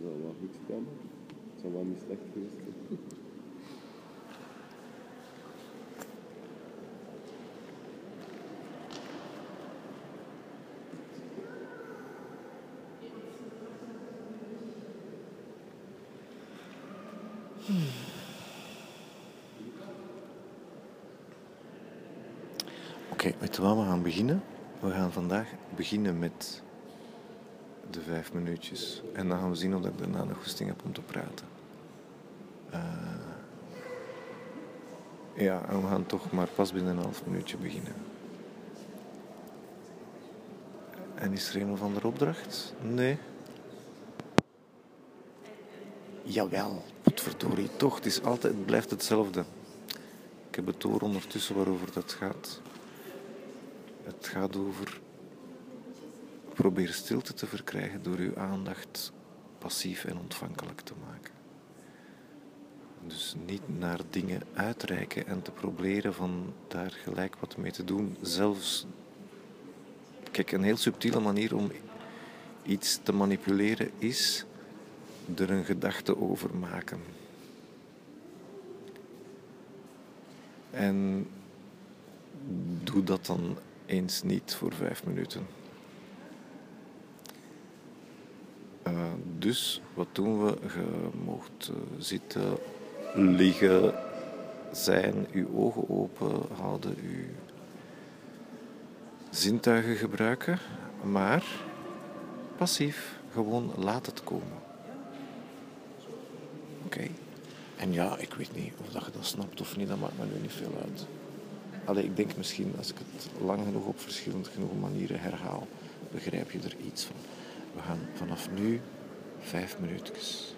Zou wel goed gedaan. Het zou wel niet slecht geweest zijn. Oké, weet je wat we gaan beginnen? We gaan vandaag beginnen met de vijf minuutjes. En dan gaan we zien of ik daarna nog goesting heb om te praten. Eh, ja, en we gaan toch maar pas binnen een half minuutje beginnen. En is er een of andere opdracht? Nee. Jawel, potverdorie, toch. Het, is altijd, het blijft hetzelfde. Ik heb het door ondertussen waarover dat gaat. Het gaat over probeer stilte te verkrijgen door uw aandacht passief en ontvankelijk te maken. Dus niet naar dingen uitreiken en te proberen van daar gelijk wat mee te doen. Zelfs, kijk, een heel subtiele manier om iets te manipuleren is er een gedachte over maken. En doe dat dan eens niet voor vijf minuten. Uh, dus wat doen we? Je mocht uh, zitten, liggen, zijn, uw ogen open houden, uw zintuigen gebruiken, maar passief, gewoon laat het komen. Oké. En ja, ik weet niet of dat je dat snapt of niet, dat maakt me nu niet veel uit. Allee, ik denk misschien als ik het lang genoeg op verschillende genoeg manieren herhaal, begrijp je er iets van. We gaan vanaf nu vijf minuutjes.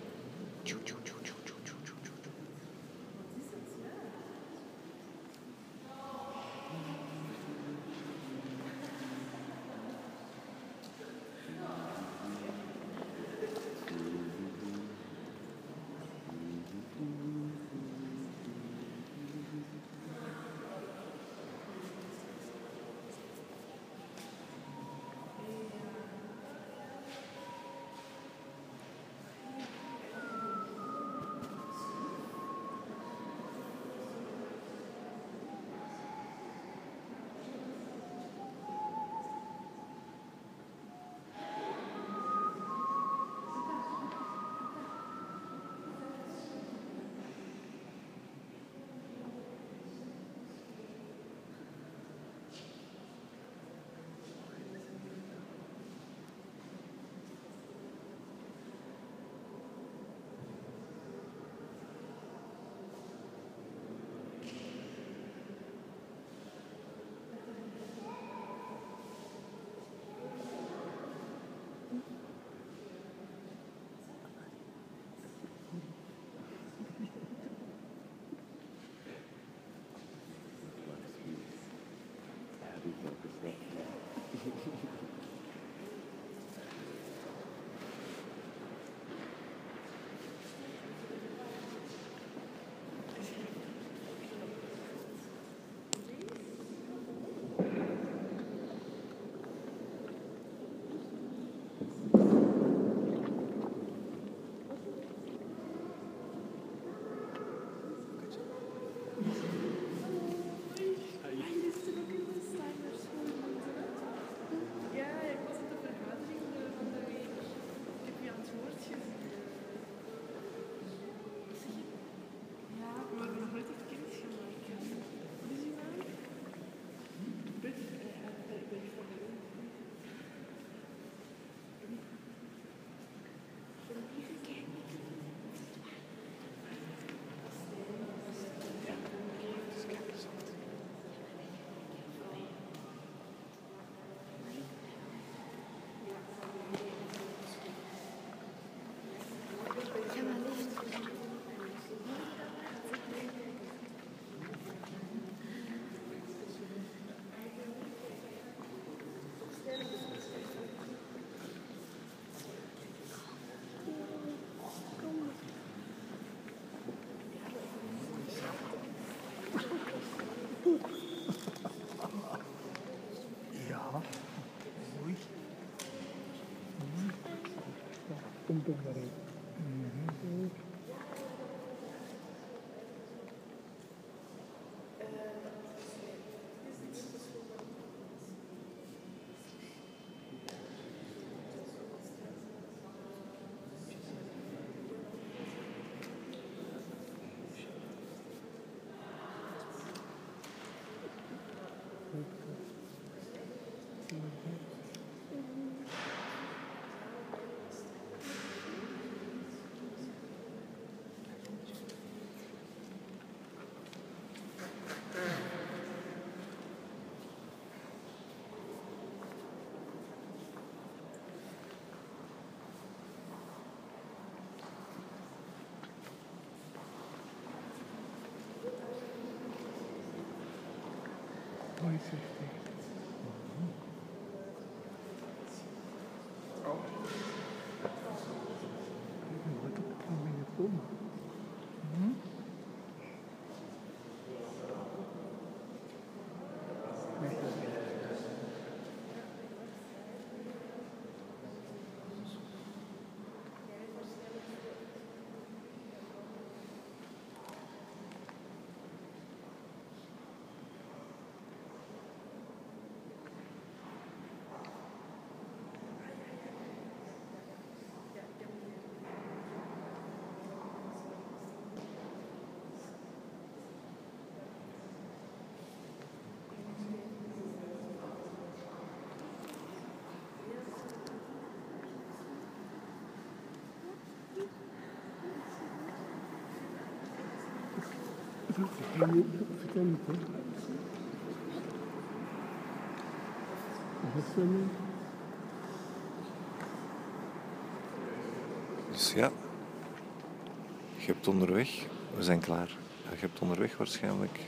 360. Dus ja, je hebt onderweg, we zijn klaar. Je hebt onderweg waarschijnlijk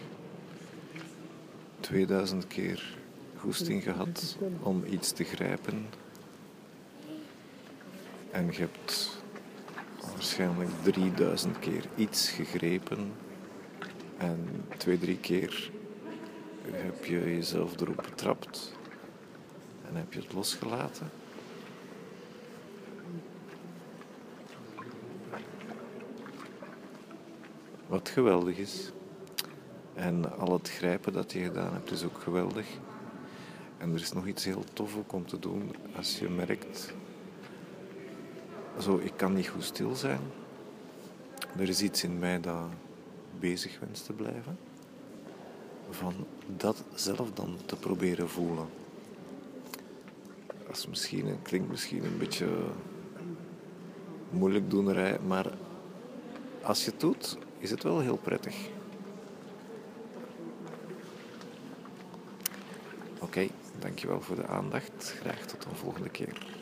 2000 keer goesting gehad om iets te grijpen. En je hebt waarschijnlijk 3000 keer iets gegrepen. En twee, drie keer heb je jezelf erop betrapt. En heb je het losgelaten. Wat geweldig is. En al het grijpen dat je gedaan hebt is ook geweldig. En er is nog iets heel tof ook om te doen als je merkt... Zo, ik kan niet goed stil zijn. Er is iets in mij dat bezig wenst te blijven. Van dat zelf dan te proberen voelen. Dat is misschien, klinkt misschien een beetje moeilijk doenerij, maar als je het doet, is het wel heel prettig. Oké, dankjewel voor de aandacht. Graag tot een volgende keer.